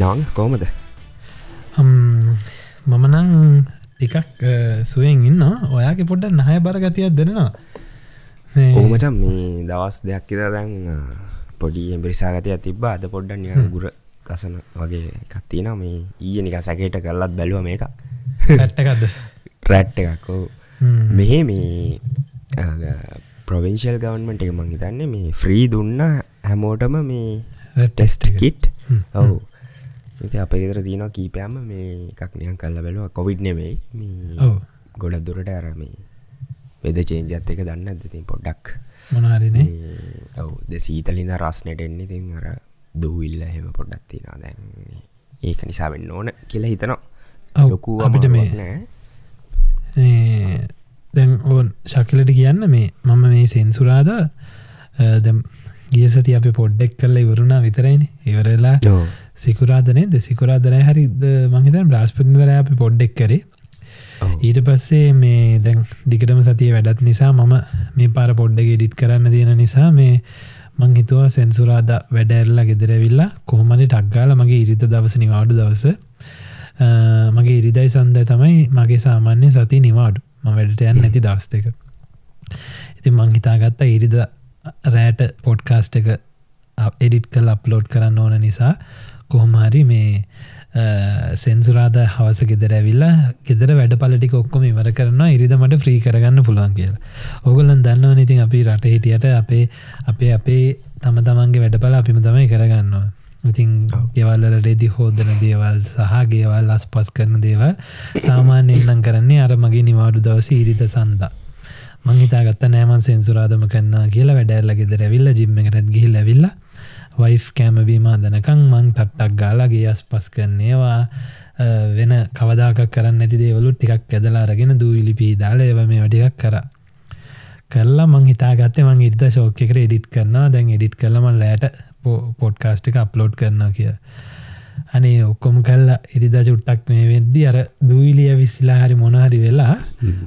නං කෝමද මම නං ටිකක් සුවෙන් ඉන්න ඔයාගේ පොඩ්ඩ නහය බර ගතියක් දෙනවා. ඕමචම් මේ දවස් දෙයක් ඉද දැන් පොඩි එම්බරිසාගතය තිබ අද පොඩ්ඩ නිය ගුර කසන වගේ කත්තින මේ ඊය නික සැකේට කරලත් බැලුව මේක ඇට්ටකක්ද රැට්ට එකක්කෝ මෙහෙ මේ ප්‍රවිංශල් ගවන්මට එක මං හිතන්නේ මේ ෆ්‍රී දුන්න හැමෝටම මේ ටෙස්ට කිට් ඔවු ඉති අප ගෙදර තියන කීපයම මේ එකක් නියන් කල්ල බැලුව. කොවිඩ් නෙවෙයි මේ ගොඩක් දුරට අරමේ වෙද චේන්ජත් එක දන්න ඇතිතින් පොඩ්ඩක්. මොනාරිනේ ඔවු ද සීතලින්ද රස්නට එන්නේ තින් අර දූවිල්ල හෙම පොඩ්ඩක් තිනා දැන් ඒක නිසා වෙන්න ඕන කියලා හිතනවා. ලොකු අපිට මේ දැන් ඕන් ශකිලට කියන්න මේ මම මේ සෙන්සුරාද දැම් ගිය සති අප පොඩ්ඩෙක් කල්ල ඉවරුණා විතරයින. ඉවරලා සිකුරාදනේ ද සිකුරාදරය හරි මහිත බ්‍රස්පතිදර අප පොඩ්ඩෙක් කරේ. ඊට පස්සේ මේ දැන් දිගටම සතිය වැඩත් නිසා මම මේ පාර පොඩ්ඩගේ ඩිට් කරන්න තියෙන නිසා මේ මං හිතුවා සෙන්සුරාද වැඩඇරලා ගෙදරවිල්ලා කොහොමනි ටක්ගාල මගේ ඉරිත දවස නිවාඩු දවස. මගේ ඉරිදයි සන්ද තමයි මගේ සාමාන්‍ය සති නිවාඩු. ම වැඩට යන්න නැති දවස් දෙක. ඉතින් මං හිතාගත්තා ඉරිද රෑට පොඩ්කාස්ට එක එඩිට් කල් අප්ලෝඩ් කරන්න ඕන නිසා කොහොමහරි මේ සෙන්සුරාද හවස ගෙදර ඇවිල්ලා ගෙදර වැඩ පලටික ඔක්කොම ඉවර කරනවා ඉරිදමට ෆ්‍රී කරගන්න පුළුවන් කියලා. ඔගොලන් දන්නවන ඉතින් අපි රට හිටියට අපේ අපේ අපේ තම තමන්ගේ වැඩපල අපිම තමයි කරගන්නවා. ඉතින් ගෙවල්ල රෙදි හෝදන දේවල් සහ ගේවල් අස් පස් කරන දේවල් සාමාන්‍යයෙන්නම් කරන්නේ අර මගේ නිවාඩු දවස ඉරිත සන්දා මංහිතාගත්ත නෑමන් සෙන්සුරාදම කන්නා කියලා වැඩැල්ල ගෙදර ඇවිල්ල ජිම්මකටත් ගිහිල් ඇවිල්ලා වයිෆ් කෑමබීම දනකං මං තට්ටක් ගාලාගේ අස් පස් කරන්නේවා. වෙන කවදාක කරන්න ඇති දේවලු ටිකක් ඇදලා අරගෙන දූවිලිපී දාල ඒව මේ වටිකක් කර. කරලා මං හිතාගත්තේ මං ඉරිත ශෝක එකට එඩිට් කරනවා. දැන් එඩිට් කරලම රෑට පොඩ්කාස්ටික අප්ලෝඩ් කරනවා කිය අනේ ඔක්කොම කල්ලා ඉරිදා චුට්ටක් මේ වෙද්දි අර දූවිලිය විසිලා හරි මොනහරි වෙලා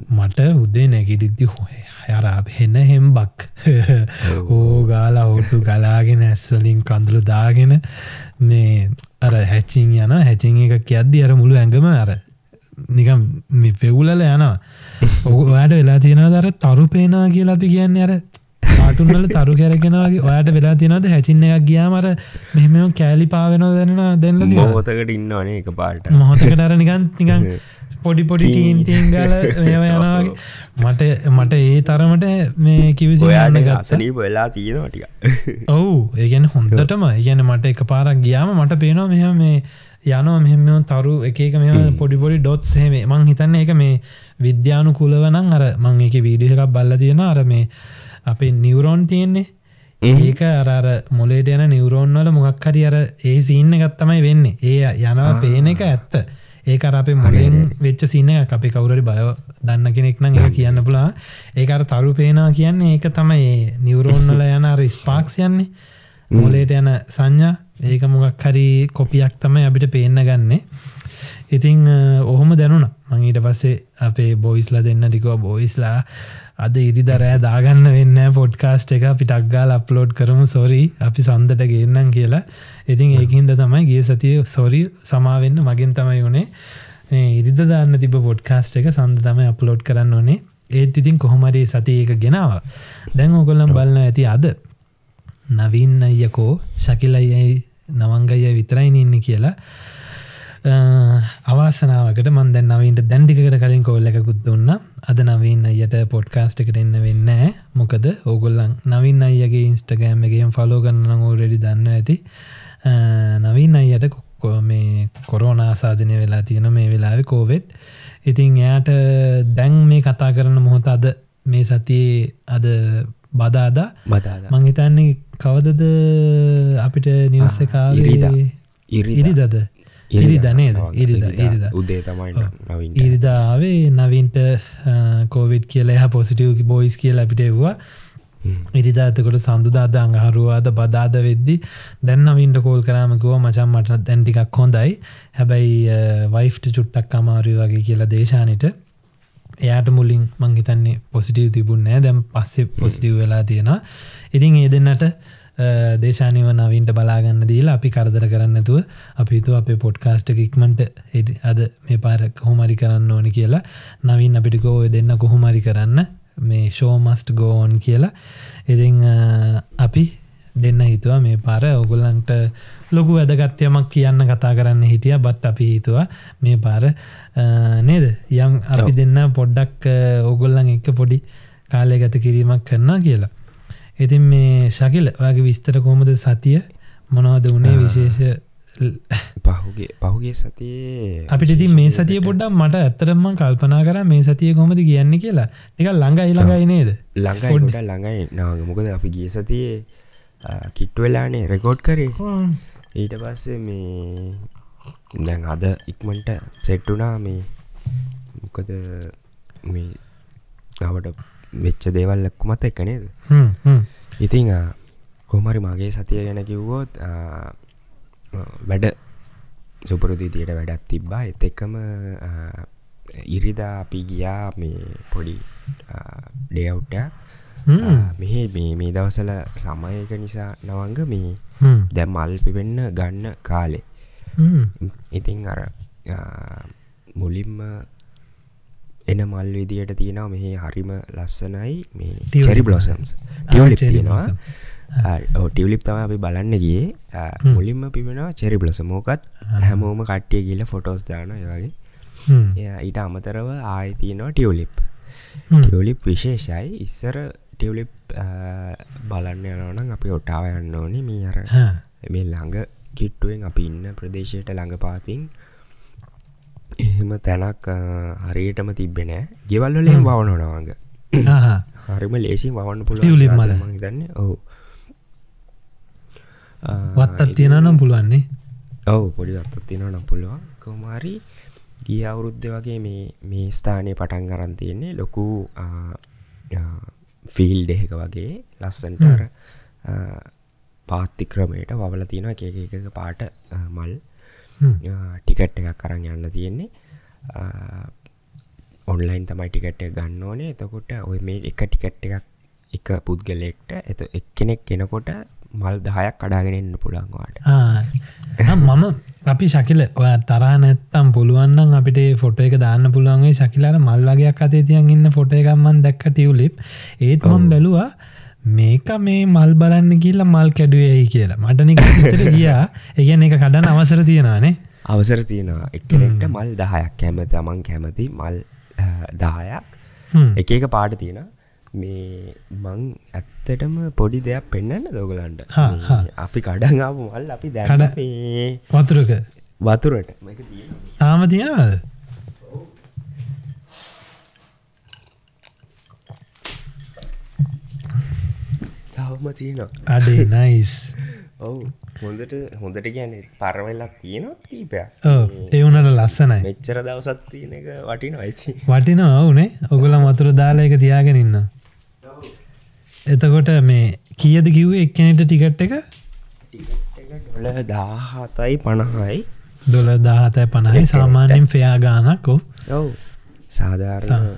මට උදේ නැගිටිද්දි හොය අර හෙන්න හෙම්බක්. ඕගාලා හෝටු ගලාගෙන ඇස්වලින් කඳුළු දාගෙන මේ අර හැචින් යන හැචින් එක කියද්දි අර මුළු ඇඟම අර නිකම් පෙවුලල යනවා. ඔ ඔයාට වෙලා තියෙන දර තරු පේනා කියලා අපි කියන්න අර පාටුන්වල තරු කැරගෙනගේ ඔයාට වෙලා තියනද හැචින්න එකක් ගියාමර මෙහෙම කෑලි පාවෙනෝ දැනෙන දෙන්න මොහොතකට ඉන්නවනේ එක පාට මොහොතකට අර නිකන් නිකන් පොඩි පොඩි ටීන් ටීන් ගල යනවාගේ මට මට ඒ තරමට මේ කිවිසි ඔයාට ගසනී වෙලා තියෙනටික ඔවු ඒගැන හොඳටම. ඒගැන මට එක පාරක් ගියාම මට පේනවා මෙහ මේ යනවා මෙහෙම තරු එක මෙම පොඩිපොඩි ඩොත් හෙම මං හිතන්න එක මේ විද්‍යානු කුලවනං අර මං එක වීඩිය එකක් බල්ල තියෙන අර මේ අපේ නිවරෝන් තියෙන්නේ. ඒක අරර මොලේට යන නිවරෝන් වල මොකක් හරි අර ඒ සින්න ගත්තමයි වෙන්නේ. ඒ යනවා පේන එක ඇත්ත. ඒක අපේ මොලෙන් වෙච්ච සින්න අපි කවුරරි බය දන්න කෙනෙක් නම් ඒ කියන්න පුලා ඒකට තරු පේනා කියන්නේ ඒක තමයි නිවරෝන්වල යන අර ස්පාක්ස් යන්නේ. මොලේට යන සංඥා. ඒක මොකක් හරි කොපියක් තමයි අපිට පේන්න ගන්නේ ඉතිං ඔහොම දැනුන මං ඊට පස්සේ අපේ බොයිස්ලා දෙන්න ටිකව. බොයිස්ලා අද ඉරිදරෑ දාගන්න වෙන්න පොඩ්කාස්ට් එක පිටක් ගාල් අප්ලෝඩ් කරමු. සොරි අපි සන්දට ගේන්නම් කියලා. ඉතින් ඒකින්ද තමයි ගේ සතිය සොරි සමාවෙන්න මගින් තමයි වනේ ඉරිද දාන්න තිබ පොඩ්කාස්ට් එක සඳ තමයි අප්ලෝඩ් කරන්න ඕනේ ඒත් ඉතින් කොහොමරි සති ඒක ගෙනාව. දැන් ඔකොල්ලම් බලන්න ඇති අද නවීන් අයකෝ ශකිලයියි නවංගය විතරයින ඉන්න කියලා අවාසනාවකට මන්ද නවීන්ට දැන්ඩිකට කලින් කෝල්ල එකකුත් දුන්න. අද නවීන් අයට පොඩ්කාස්ට් එකට එන්න වෙන්න මොකද ඕගොල්ලන් නවින් අයගේ ඉන්ස්ටගෑම් එකම ෆලෝ ගන්න ඕරෙඩි දන්න ඇති. නවීන් අයට කොක්කෝ මේ කොරෝනාසාධනය වෙලා තියෙන මේ වෙලාව කෝවෙට් ඉතින් එයාට දැන් මේ කතා කරන මොහොත අද මේ සතියේ අද බදාදා. මංහිතන්නේ කවදද අපිට නිවස්ස කාවිරිදා ඉරිදද ඉරිද. නේද? ඉරිද උදේ තමයි ඉරිදාවේ නවින්ට කෝවිඩ් කියලා පොසිටව් බොයිස් කියලා අපිට එව්වා. ඉරිදාතකොට සඳුදාද අඟහරුවාද බදාද වෙද්දි දැන්නවින්ට කෝල් කරාමකුව මචන් මට දැන්ටිකක් හොඳයි. හැබැයි වයිෆ්ට චුට්ටක් අමාරුව වගේ කියලා දේශානට. එයාට මුලින් මංහිතන්නේ පොසිටව් තිබුන්නෑ දැම් පස්සෙ පොසිටව් වෙලා තියෙන ඉතින් ඒ දෙන්නට දේශානව නවින්ට බලාගන්න දීලා අපි කරදර කරන්නතුව අපි තු අපේ පොඩ්කාස්ට ඉක්මට අද මේ පාර කොහොමරි කරන්න ඕනි කියලා. නවින් අපිට ගෝ දෙන්න කොහොමරි කරන්න. මේ ෂෝමස්ට ගෝන් කියලා. ඉති අපි දෙන්න හිතුවා මේ පාර. ඔගොල්ලන්ට ලොකු වැදගත්යමක් කියන්න කතා කරන්න හිටිය. බත් අපි හිතුවා මේ පාර නේද? යම් අපි දෙන්න පොඩ්ඩක් ඔගොල්ලන් එක්ක පොඩි කාලය ගත කිරීමක් කරන්න කියලා ඉතින් මේ ශකිල වගේ විස්තර කොමද සතිය? මොනවද වනේ විශේෂ? පහුගේ පහුගේ සතියේ අපිට ති මේ සතිය පොඩ්ඩක් මට ඇත්තරම කල්පනා කර මේ සතිය කොමද කියන්න කියලා. ටික ළඟයි ළඟයි නේද? ළඟයිට ළඟයි. නාග මොකද අපි ගිය සතියේ කිට්ට වෙලානේ රෙකෝඩ් කරේ. ඊට පස්සේ මේ දැන් අද ඉක්මට සෙට්ටුනා මේ මොකද මේ නවට වෙච්ච දේවල් ලක්කුමත් එක්ක නේද? ඉතිං කොමරි මගේ සතිය ගැන කිව්වෝත් වැඩ සුපුරුදිතියට වැඩත් තිබ්බා. එත් එක්කම ඉරිදා අපි ගියා මේ පොඩි ඩේවුට්ටයක් මෙහෙ මේ මේ දවසල සමයක නිසා නවංග මේ දැ මල් පිවෙන්න ගන්න කාලේ. ඉතිං අර මුලින්ම එන මල් විදියට තියෙනවා. මෙහි හරිම ලස්සනයි. මේ චෙරි බ්ලොසම්ස් ටියලිප් තියෙනවා. ටියලිප් තම අපි බලන්න ගියේ. මුලින්ම පිබෙනවා චෙරි බ්ලොස මෝකත් හැමෝම කට්ටිය කියල ෆොටෝස් දාන වගේ. ඊට අමතරව ආය තියෙනවා ටියවලිප් ටියවලිප් විශේෂයි. ඉස්සර ටියවලිප් බලන්න යනවනම් අපි ඔටාව යන්න ඕනේ. මේ අර මේ ළඟ කිට්ටුවෙන් අපි ඉන්න ප්‍රදේශයට ළඟ පාතින් එහෙම තැනක් හරියටම තිබෙනෑ ගෙවල්වලින් වවනොනවාග හරිම ලේසින් වවන්න පුළ ලිමල දන්න ඔහු වත්තත් තියෙනනම් පුළුවන්නේ ඔවු. පොඩි අත්තත් තියෙන නම් පුළුවන්. කොමාරි ගිය අවුරුද්ධ වගේ මේ මේ ස්ථානය පටන් අරන් තියෙන්නේ ලොකු ෆිල් දෙහෙක වගේ ලස්සන්ට පාත්ති ක්‍රමයට වවල තියෙන එක එක පාට මල් ටිකට් එකක් කරන්න යන්න තියෙන්නේ. ඔන්ලයින් තමයි ටිකට් ගන්න ඕනේ. එතකොට ඔය මේ එක ටිකට් එකක් එක පුද්ගලෙක්ට එත එක්කෙනෙක් කෙනකොට මල් දහයක් කඩාගෙනන්න පුළන්වාට මම අපි ශකිල ඔය තරා නැත්තම් පුළුවන්න්න අපිට ෆොට එක දාන්න පුළුවන්ගේ ශකිලාට මල්ලගේයක් අතේ තියන් ඉන්න ෆොට එකම්මන් දැක්ක ටියවලිප් ඒත් මම් බැලවා මේක මේ මල් බලන්න කියලා මල් කැඩුවයි කියලා. මටනික තර ගියා. ඒගැන එක කඩන අවසර තියෙනවානේ. අවසර තියෙනවා. එක්කෙනෙක්ට මල් දහයක් කැමති අමන් කැමති මල් දහයක්. එක එක පාට තියෙන මේ මං ඇත්තටම පොඩි දෙයක් පෙන්න්න දෝගලන්ට අපි කඩඟාපු මල් අපි දැන වතුරක. වතුරට. තාම තියෙනවද තවම තියනවා. අඩේ නයිස් ඔවු හොඳට හොඳට ගැන පරවෙල්ලක් තියෙනවා කීපය ඒවනට ලස්සනයි. මෙච්චර දවසත් තියෙන එක වටින අයිති වටිනවා වනේ ඔගොල මතුර දාලා එක තියාගෙන ඉන්න එතකොට මේ කියද කිව්වේ එක්කනට ටිකට් එක? ඩොල දාහතයි පණහයි. දොල දාහතයි පණහයි සාමාන්‍යෙන් ෆයා ගානක්කෝ ඔවු. සාධාරණ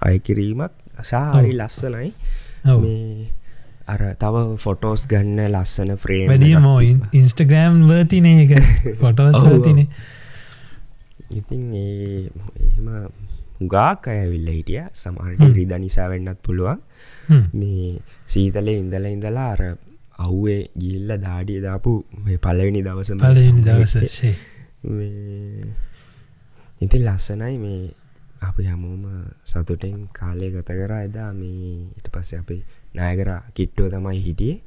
අයකිරීමක් සාහරි ලස්සනයි අර තව ෆොටෝස් ගන්න ලස්සන ෆ්‍රේ වැඩිය මෝ ඉන්ස්ටග්‍රෑම් වතින එක ෆොටෝස් තින ඉතින් එහෙම ගාක් අයවිල්ල හිටිය. සමහරට රිද නිසා වෙන්නත් පුළුවන්. මේ සීතලේ ඉඳල ඉඳලා අර අව්වේ ගිල්ල දාඩිය දාපු පලවෙනි දවස. දවස ඉතින් ලස්සනයි මේ අපි හැමෝම සතුටෙන් කාලය ගත කරා. එදා මේ ඉට පස්ස අපි නෑගර කිට්ටෝ තමයි හිටියේ.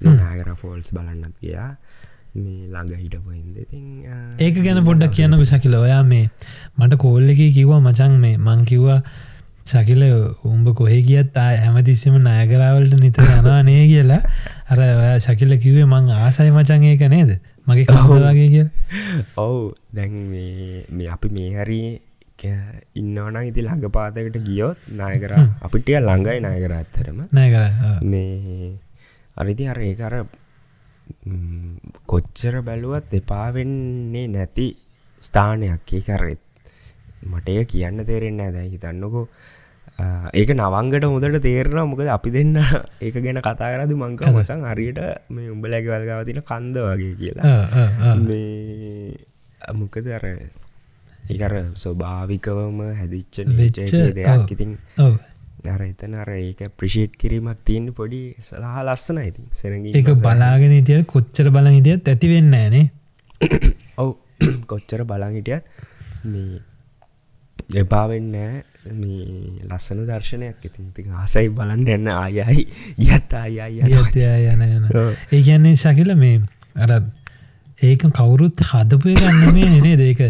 නෑගර ෆෝල්ස් බලන්නත් ගයා. මේ ළඟ හිටපොයින්ද ඉතින් ඒක ගැන පොඩ්ඩක් කියන්න විසකිල ඔයා මේ මට කෝල්ල එක කිව්වා මචන් මේ මං කිව්වා ශකිල උඹ කොහෙ ගියත් හැමතිස්සම නයගරාවලට නිතර යනවානේ කියලා. අර ඔයා ශකිල කිවේ මං ආසයි මචන් ඒක නේද? මගේ කහවගේ කිය ඔවු. දැන් මේ අපි මේ හරි ඉන්නවන ඉති ළඟ පාතකට ගියොත් නායකර අපිටිය ළඟයි නායකර ඇත්තරම මේ අරිදි අර ඒකර කොච්චර බැලුවත් එපාවෙන්නේ නැති ස්ථානයක්. ඒකරෙත් මට එය කියන්න තේරෙන්න ඇද හිතන්නකෝ ඒක නවංගට හොදට තේරෙන මොකද අපි දෙන්න ඒක ගැන කතා කරද මංක මසන් හරියට මේ උඹලැග වල්ගාව තින කන්ද වගේ කියලා. මේ මොකද අර ඒකර ස්වභාවිකවම හැදිච්ච දෙයක් ඉතින් අර එතන අර ඒක ප්‍රිෂේට් කිරීමක් තියෙන පොඩි සලහා ලස්සන ඉතින්. සෙනග එක බලාගෙන හිටිය කොච්චර බල හිටියත් ඇතිවෙන්න නේ. ඔව්. කොච්චර බලන් හිටියත් මේ එපාවෙන්න මේ ලස්සන දර්ශනයක් ඉතින්. ති ආසයි බලන්න එන්න ආයයි ගත් අයයි යන යන ඒ කියන්නේ ශකිල මේ අර ඒක කවුරුත් හදපය ගන්න මේ නෙනේ දේක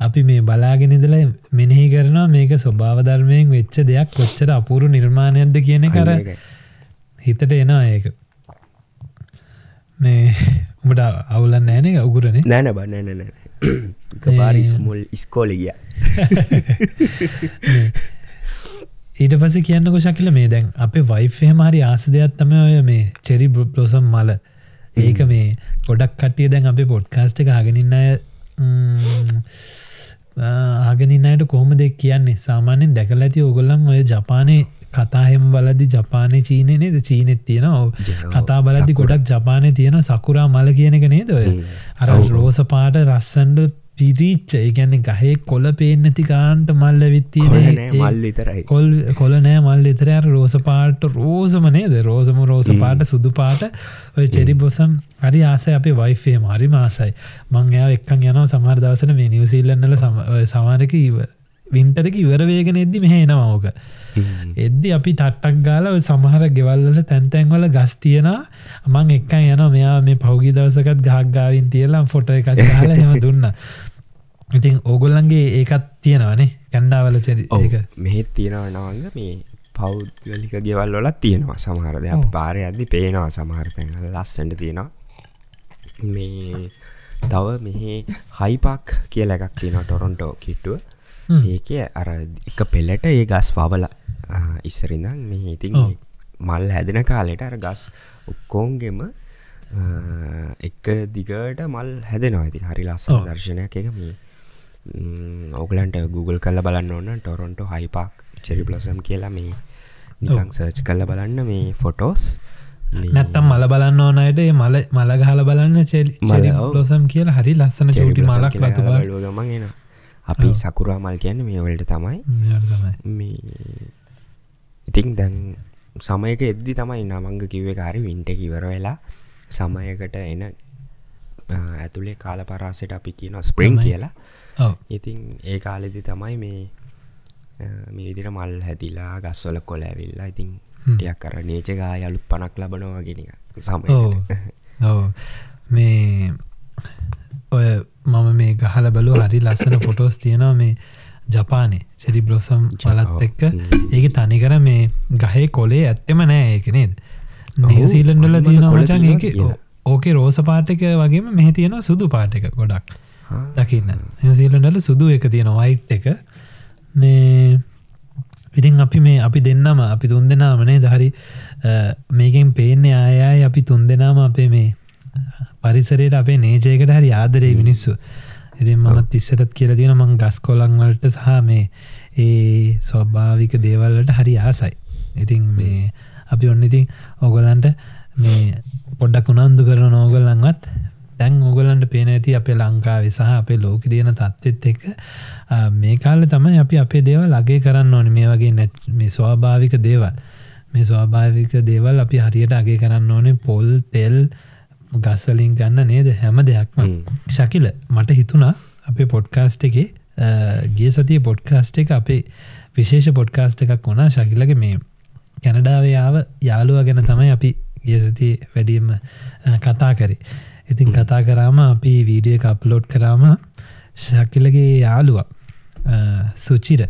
අපි මේ බලාගෙනදල මෙනෙහි කරනවා මේක ස්වභාව ධර්මයෙන් වෙච්ච දෙයක් කොච්චර අපුරු නිර්මාණයක්ද කියන කර හිතට එනවා ඒක. මේ උඹට අවුලන්න ෑනේ උගුරනේ නෑන බන්නන පාරිස් මුල් ඉස්කෝලිගිය ඊට පස කියන්නක ශකිල මේ දැන් අපේ වයිෆය මරි ආස දෙයක් තම ඔය මේ චෙරි බ්ලොසම් මල. ඒක මේ ගොඩක් කටිය දැන් අපේ පොඩ්කාස්ට එක හගෙනන්න ආගෙනන්නයට කොහොම දෙක් කියන්නේ? සාමාන්‍යෙන් දැකල ඇති ඔගොල්ලන් ඔය ජපානය කතාහෙම බලදි ජපානය චීනය නේද? චීනෙත් තියෙනවා. කතා බලදි ගොඩක් ජපානය තියෙන සකුරා මල කියන එක නේද ඔය? අර රෝස පාට රස්සන්ඩ පිරිච්ච ඒගැන්නේ ගහේ කොල පේනැති කාන්ට මල්ල විත්තිය මල් විතරයි. කොල් කොල නෑ මල් එතරයාර රෝස පාට රෝසම නේද? රෝසම රෝස පාට සුදු පාට. ඔය චෙරි බොසම් හරි ආසය අපේ වයිෆේ මාරි මාසයි මං එයා එක්කන් යනවා සමාර දවසන මේ නිවසිල්ලන්නල සමාරක ඉව වින්ටරක ඉවර වේගෙන එද්දි මෙහේනවාෝක එද්දි අපි ටට්ටක් ගාල සමහර ගෙවල්ල තැන්තැන්වල ගස් තියෙන මං එක්කන් යන මෙයා මේ පෞගි දවසකත් ගහක්ගාවින් තියලා ෆොට එකක් හල හෙම දුන්න ඉතින් ඕගොල්ලන්ගේ ඒකත් තියෙනවානේ කැන්ඩාවල චරි ඒක. මෙහෙත් තියෙනව නවංග මේ පෞද්ගලික ගෙවල් වලත් තියෙනවා සමහරද පාරය අදදි පේනවා සමහරතැන් ලස්සට තියෙනවා. මේ තව මෙහේ හයිපක් කියල එකක් තියෙන ටොරොන්ටෝ කිට්ටුව. ඒක අර එක පෙල්ලට ඒ ගස් පවල ඉස්සරිඳම් මෙහ ඉතින් මල් හැදෙන කාලෙට අර ගස් ඔක්කෝන්ගෙම එක දිගට මල් හැදෙනවා. ඇති හරි ලස්සන දර්ශනයක් එක මේ ඕගලන්ට Google කල්ල බලන්න ඕන්න ටොරොන්ටෝ හයිපක් චෙරි බ්ලොසම් කියලා මේ නිකං සර්ච් කල්ල බලන්න මේ ෆොටෝස් නැත්තම් මල බලන්න ඕනයට මල මලගහල බලන්න චෙල් ලොසම් කියලා හරි ලස්සන චෝටි මලක් ගමගෙන අපි සකුරා මල් කියන්න මේ වලට තමයි. ඉතිං දැන් සමයක එද්දි තමයි නමංග කිව්ව කාරි වින්ට කිවර වෙලා සමයකට එන ඇතුළේ කාල පරාසට අපි කියන ස්ප්‍රිං කියලා ඉතින් ඒ කාලෙදි තමයි මේ මේ විදිර මල් හැදිලා ගස්වල කොල ඇවිල්ලා ඉතින් ටියක් කර නේචගා යලුත් පනක් ලබනවා ගෙනක සම මේ ඔය මම මේ ගහල බලු හරි ලස්සන ෆොටෝස් තියෙනවා මේ ජපානේ. සෙරි බ්ලොසම් පලත් එක්ක. ඒක තනිකර මේ ගහේ කොලේ ඇත්තෙම නෑ ඒක නේද? නිවසීලන්ඩල තියෙන මචන් ඒක ඕකේ රෝස පාටක වගේම මෙහ තියෙනවා සුදු පාටක ගොඩක් දකින්න. නිවසීලන්ඩල සුදු එක තියෙන වයිට් එක. මේ ඉතින් අපි මේ අපි දෙන්නම අපි තුන් දෙනාමනේ දහරි මේකෙන් පේන්නේ ආයයි අපි තුන් දෙනාම අපේ මේ පරිසරයට අපේ නේජයකට හරි ආදරේ මිනිස්සු. ඉතින් මම තිස්සටත් කියල තියෙන මං ගස් කොලං වලට සහ මේ ඒ ස්වභාවික දේවල්ලට හරි ආසයි. ඉතින් මේ අපි ඔන්න ඉතින් ඔගොලන්ට මේ පොඩ්ඩක් උනන්දු කරන නෝගල්ලන්වත් දැන් ඔගොලන්ට පේන ඇති අපේ ලංකාවේ සහ අපේ ලෝක දයන තත්ත්ෙත් එක්ක මේ කාල තමයි අපි අපේ දේවල් ලගේ කරන්න ඕන. මේ වගේ නැ මේ ස්වාභාවික දේවල්. මේ ස්වාභාවික දේවල් අපි හරියට අගේ කරන්න ඕනේ පොල් තෙල් ගස්සලින් ගන්න නේද? හැම දෙයක්ම. ශකිල මට හිතුණා අපේ පොඩ්කාස්ට් එක ගිය සතිය පොඩ්කාස්ට් එක අපේ විශේෂ පොඩ්කාස්ට් එකක් වුණා. ශකිලක මේ කැනඩාවයාව යාළුව ගැන තමයි අපි ගිය සති වැඩියම කතා කරේ ඉතින් කතා කරාම අපි වීඩිය අප්ලෝඩ් කරාම ශකිලගේ යාළුව සුචිර.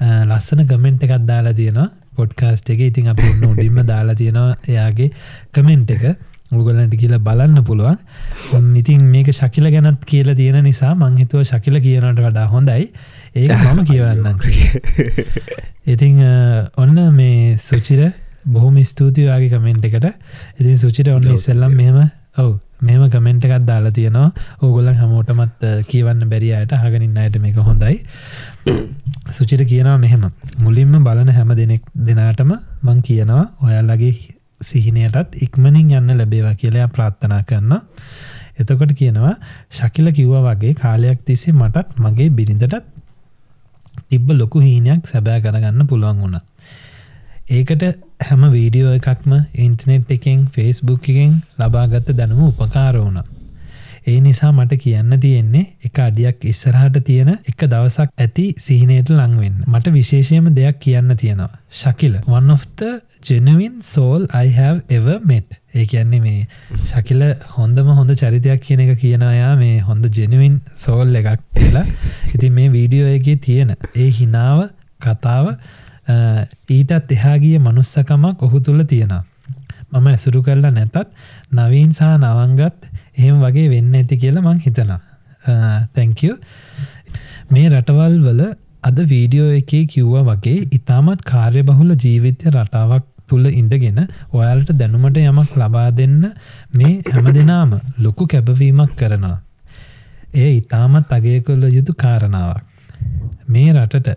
ලස්සන ගමෙන්ට් එකත් දාලා තියෙනවා පොඩ්කාස්ට් එක. ඉතින් අප උඩින්ම දාලා තියෙනවා එයාගේ කමෙන්ට් එක. උගලන්ට කියලා බලන්න පුළුවන්. ඉතින් මේක ශකිල ගැනත් කියල තියෙන නිසා මංහිතුව ශකිල කියනට වඩා හොඳයි. ඒ මම කියවන්න ඉතිං ඔන්න මේ සුචිර බොහොම ස්තුතියවාගේ කමෙන්ට් එකට. ඉතින් සුචිට ඔන්න ඉස්සල්ලම් මෙම ඔවු මෙම කමෙන්ට් එකත් දාලා තියෙනවා. ඕගොල්ලන් හමෝටමත් කියවන්න බැරි අයට හගනින් අයට මේක හොඳයි. සුචිට කියනවා මෙහෙම. මුලින්ම බලන හැම දෙනෙක් දෙනාටම මං කියනවා ඔයාලගේ සිහිනයටත් ඉක්මනින් යන්න ලැබේවා කියලයා ප්‍රාර්ථනා කරන්න එතකොට කියනවා ශකිල කිව්ව වගේ කාලයක් තිස්සේ මටත් මගේ බිරිඳටත් තිබ්බ ලොකු හීනයක් සැබෑ කරගන්න පුළුවන් වුණ. ඒකට හැම වීඩියෝ එකක්ම ඉන්ටනෙට් එකෙන් ෆෙස්බුක් එකෙන් ලබාගත්ත දැනුම උපකාර වුණ. ඒ නිසා මට කියන්න තියෙන්නේ එක අඩියක් ඉස්සරහට තියෙන එක දවසක් ඇති සිහිනයට ලංවෙන්න. මට විශේෂයම දෙයක් කියන්න තියෙනවා. ශකිල one of the genuine soul I have ever met. ඒ කියන්නේ මේ ශකිල හොඳම හොඳ චරිතයක් කියන එක කියනයා මේ හොඳ ජෙනුවන් සෝල් එකක් කියලා ඉතින් මේ වීඩියෝ එක තියෙන ඒ හිනාව කතාව ඊටත් එහාගිය මනුස්සකමක් ඔහු තුළ තියෙනවා. මම ඇසුරු කරලා නැතත් නවීන් සහ නවංගත් එහෙම වගේ වෙන්න ඇති කියලා මං හිතනා. තැංකව මේ රටවල් වල අද වීඩියෝ එකේ කිව්වා වගේ ඉතාමත් කාර්ය බහුල ජීවිත්‍ය රටාවක් තුළ ඉඳගෙන ඔයාලට දැනුමට යමක් ලබා දෙන්න මේ හැම දෙනාම ලොකු කැබවීමක් කරනවා. එය ඉතාමත් අගය කොල්ල යුතු කාරණාවක්. මේ රටට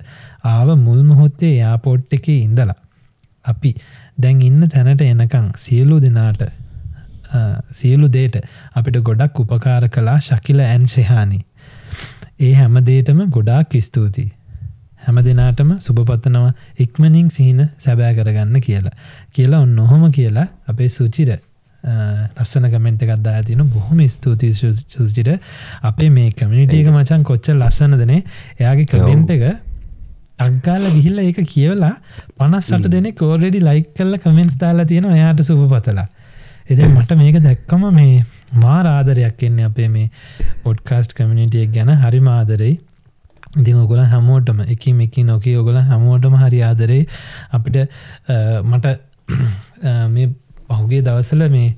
ආව මුල් මොහොත්තේ යාපෝට් එක ඉඳලා. අපි දැන් ඉන්න තැනට එනකං සියලු දෙනාට සියලු දේට අපිට ගොඩක් උපකාර කලා ශකිල ඇන් ශෙහානි. ඒ හැමදේටම ගොඩාක් ස්තුතියි. හැම දෙනාටම සුභපත්තනවා ඉක්මනින් සිහින සැබෑ කරගන්න කියලා. කියලා ඔන්න ඔහොම කියලා අපේ සුචිර ලස්සන කමෙන්ට් එකක්දා ඇතින බොහොම ස්තුති සුසිට අපේ මේ කමිනිිටියක මචන් කොච්ච ලස්සනදනේ එයාගේ කමෙන්ට් එක අක්ගාල ගිහිල්ල ඒක කියවලා පනස්සට දෙනෙ කෝරෙඩි ලයික් කල්ල කමෙන්ස් දාලා තියෙන එයාට සුප පතලා එද මට මේක දැක්කම මේ මා රාදරයක් එන්නේ අපේ මේ පොඩ්කාස්ට් කමිනිිටියක් ගැන. හරි මාදරෙයි ඉතින් ඔගොල හැමෝටම එක මෙකි නොකී ඔගොල හැමෝටම හරි ආදරෙයි. අපිට මට මේ පහුගේ දවසල මේ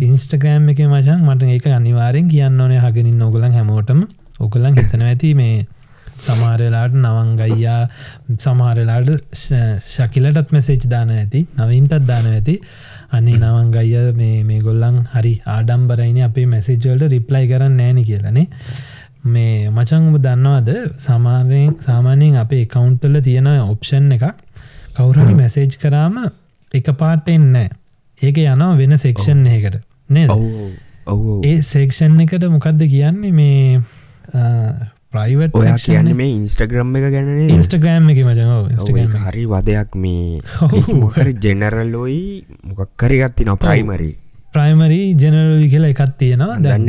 ඉන්ස්ටග්‍රෑම් එක මචන් මට ඒක අනිවාරෙන් කියන්න ඕනේ. හගෙනින් නොගලන් හැමෝටම. ඔගලන් හිතන ඇති මේ සමාරලාට නවංගයියා සමහරලාට ශකිලටත් මෙසේච් දාන ඇති නවීන්ටත් දාන ඇති. අන්නේ නවංගයිය මේ මේ ගොල්ලන් හරි ආඩම්බරයින අපේ මැසිජ්වල්ට රිප්ලයි කරන්න නෑන කියලනේ මේ මචංම දන්නවාද සමාරයෙන් සාමානයෙන් අපේ කවුන්ටල තියෙන ඔප්ෂන් එක කවුරහි මැසේජ් කරාම එක පාටෙන් නෑ ඒක යනවා වෙන සෙක්ෂන් එකට නේද? ඒ සේක්ෂන් එකට මොකක්ද කියන්නේ මේ ප්‍රයිවට් ඔයා කියන්න මේ ඉන්ස්ටග්‍රම් එක ගැන ඉන්ස්ටග්‍රම් එක මජ හරි වදයක් මේ. ජෙනරල්ලෝයි මොකක්කරගත්ති නො ප්‍රයිමරි ප්‍රයිමරි ජනරලි කියලා එකත් තියෙනවා. දැන්න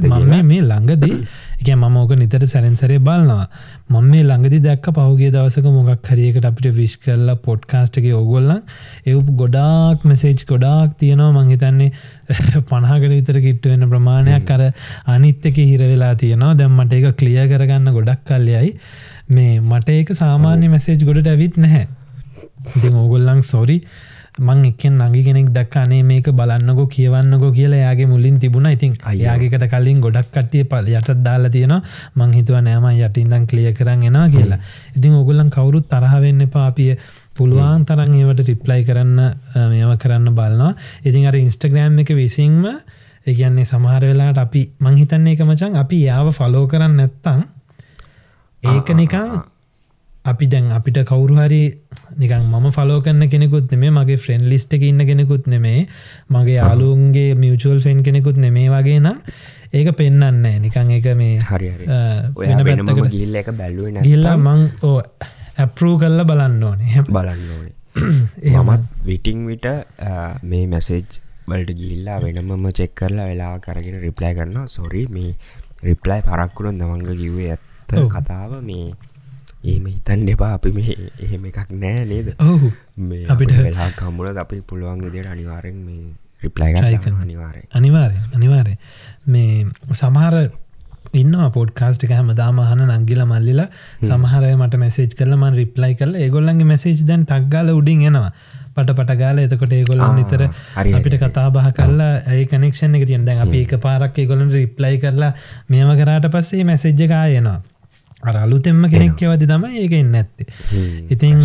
මම මේ ළඟදී එක මම ඕක නිතර සැරෙන්සරේ බලනවා. මම මේ ළඟදි දැක්ක පහුගේ දවසක මොකක් හරියකට අපිට විශ් කරලා පොඩ්කාස්ට් එක ඔගොල්ලන් එව් ගොඩාක් මෙසේජ් ගොඩාක් තියෙනවා. මංහිතන්නේ පණහකට විතර කිට්ටුවෙන ප්‍රමාණයක් කර අනිත් එක හිර වෙලා තියෙනවා. දැම්මට එක කලිය කරගන්න ගොඩක් කල්යයි. මේ මට ඒක සාමාන්‍ය මෙසේජ් ගොඩට ඇවිත් නැහැ. ඉතින් ඕගොල්ලං සොරි මං එක්කෙන් නගි කෙනෙක් දක්කානේ මේක බලන්නකො කියවන්නකො කියලා යාගේ මුලින් තිබුණ. ඉතින් අයාගේකට කලින් ගොඩක් කට්ටිය පල යටත් දාලා තියෙනවා. මං හිතුව නෑම යටින්දන් කලිය කරන්න එනවා කියලා. ඉතින් ඔගුලන් කවුරුත් තරහවෙන්න පාපිය පුළුවන් තරන් ඒවට රිප්ලයි කරන්න මේව කරන්න බලනවා. ඉතින් අර ඉන්ස්ටග්‍රෑම් එක විසින්ම ඒගන්නේ සමහර වෙලාට අපි මංහිතන්නේ එක මචන් අපි යාව ෆලෝ කරන්න නැත්තං ඒක නිකං අපි දැන් අපිට කවුරු හරි නිකන් මම ෆලෝ කන්න කෙනෙකුත් නෙමේ මගේ ෆ්‍රෙන්ඩ් ලිස්ට එක ඉන්න කෙනෙකුත් නෙමේ මගේ යාලුන්ගේ මියචුවල් ෆෙන් කෙනෙකුත් නෙමේ වගේ නම් ඒක පෙන්න්න නිකං එක මේ හරි ගිල්ල එක බැල්ලුව ගිල්ලා මං ඕ ඇපරූ කල්ල බලන්න ඕනේ. හැ බලන්න ඕනේ. එහමත් විටිං විට මේ මැසේජ් වලට ගිල්ලා වෙනමම චෙක් කරලා වෙලා කරගෙන රිප්ලයි කරන්න සොරි මේ රිප්ලයි පරක්කුණු දමංග කිව්වේ ඇත්ත කතාව. මේ ඒම හිතන් එපා. අපි මේ එහෙම එකක් නෑ නේද? ඔහු මේ අපිට වෙලා කම්මුල අපි පුළුවන් ඉදිට අනිවාරෙන් මේ රිප්ලයි අනිවාරය අනිවාරය අනිවාරය මේ සමහර ඉන්න පොඩ්කාස්ටික හැම දාමහන නංගිල මල්ලිලා. සමහරය මට මැසේජ් කරලම රිප්ලයි කරල ඒගොල්ලන්ගේ මැසේජ් දැන් ටක්ගල උඩින් එනවා. පට පටගාල එතකොට ඒගොල්ලන් නිතර අපිට කතා බහ කරලා ඒ කනෙක්ෂණ එක තියන්. දැන් අපි එක පාරක් ඒගොලන් රිප්ලයි කරලා මේම කරාට පස්සේ මැසෙජ්ජ කායනවා අර අලුතෙම්ම කෙනෙක් යවති තම ඒකෙන් නැත්තේ. ඉතිං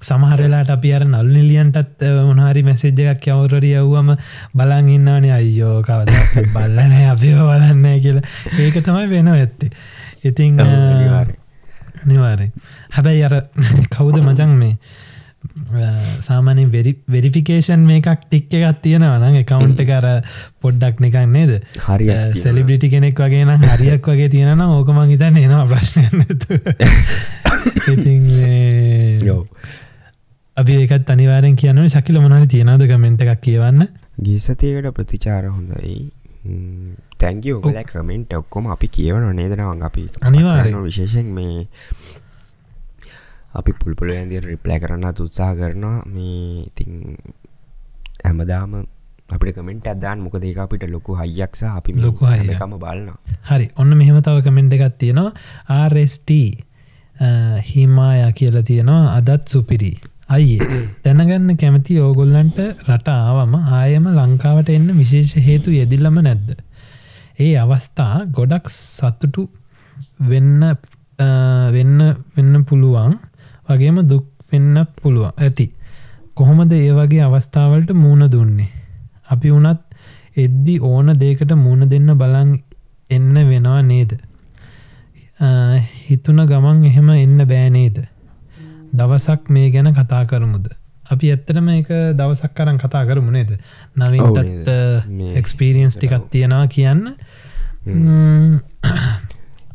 සමහරලාට අපි අර නල් නිලියන්ටත් මොනාරි මැසෙජ්ජ එකක් යවරරි යව්වම බලන් ඉන්නවනේ අයියෝ කවද බල්ලන අපි බලන්න කියලා. ඒක තමයි වෙන ඇත්තේ ඉතිං නිවාරෙන් හැබැයි අර කවුද මචන් මේ සාමානය වෙරිෆිකේෂන් මේකක් ටික් එකක් තියෙනවන එකකවුන්ට කර පොඩ්ඩක් නිකක් නේද? හරි සෙලිබිටි කෙනෙක් වගේ නම් හරියක් වගේ තියෙන ඕකමං හිතන්න එනවා ප්‍රශ්නය යෝ. අපි ඒකත් අනිවාරෙන් කියන්න ශකිල මොනන තියෙනද කමෙන්ට් එකක් කියවන්න? ගීසතයකට ප්‍රතිචාර හොඳයි. තැන්ගි ඔගල ක්‍රමෙන්ට් ඔක්කොම අපි කියවන නේදනවන් අපි අනිවාරන විශේෂෙන් මේ අපි පුල්පුල ඇදිර රිප්ලෑ කරන්න උත්සා කරනවා. මේ ඉතිං හැමදාම අපට කමෙන්ට අදදාන් මොක දෙක අපිට ලොකු හයියක්ෂ අපි ලොකු හයකම බලන්න හරි. ඔන්න මෙහෙම තව කමෙන්ට් එකත් තියෙනවා. RST හිමායා කියලා තියෙනවා. අදත් සුපිරි. අයියේ. දැනගන්න කැමති ඕගොල්ලන්ට රට ආවම ආයම ලංකාවට එන්න විශේෂ හේතු යෙදිල්ලම නැද්ද. ඒ අවස්ථා ගොඩක් සතුටු වෙන්න වෙන්න වෙන්න පුළුවන් වගේම දුක් වෙන්න පුළුවන් ඇති. කොහොමද ඒ වගේ අවස්ථාවලට මූුණ දුන්නේ. අපි වනත් එද්දි ඕන දේකට මුණ දෙන්න බලන් එන්න වෙනවා නේද. හිතුන ගමන් එහෙම එන්න බෑනේද. දවසක් මේ ගැන කතා කරමුද. අපි ඇත්තටම එක දවසක් කරන් කතා කරමු නේද නවින්ටත් එක්ස්පීරියන්ස් ටිකක් තියෙනවා කියන්න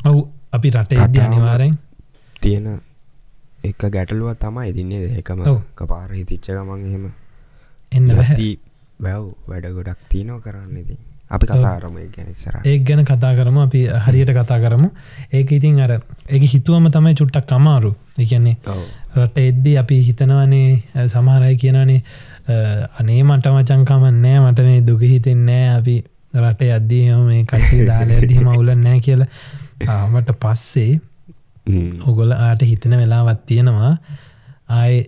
ඔවු අපි රටේ අනිවාරෙන් තියෙන එක ගැටලුව තමයි ඉදින්නේ. දෙකම කපාර හිතිච්ච ගමන් එහෙම. එන්න වැව් වැඩ ගොඩක් තියනෝ කරන්න ඉති අපි කතාරම ගැන සර ඒ ගැන කතා කරම. අපි හරියට කතා කරමු. ඒක ඉතින් අර එක හිතුවම තමයි චුට්ටක් කමාරු එකන්නේ රට එද්දි අපි හිතනවනේ සමහරයි කියනනේ අනේ මට මචංකමන්නෑ මට මේ දුක හිතෙන්නෑ අපි රට අද්දී මේ කටි දාල ඇදීම උලන්නෑ කියලා. ආමට පස්සේ ඔගොල ආට හිතන වෙලාවත් තියෙනවා. ආය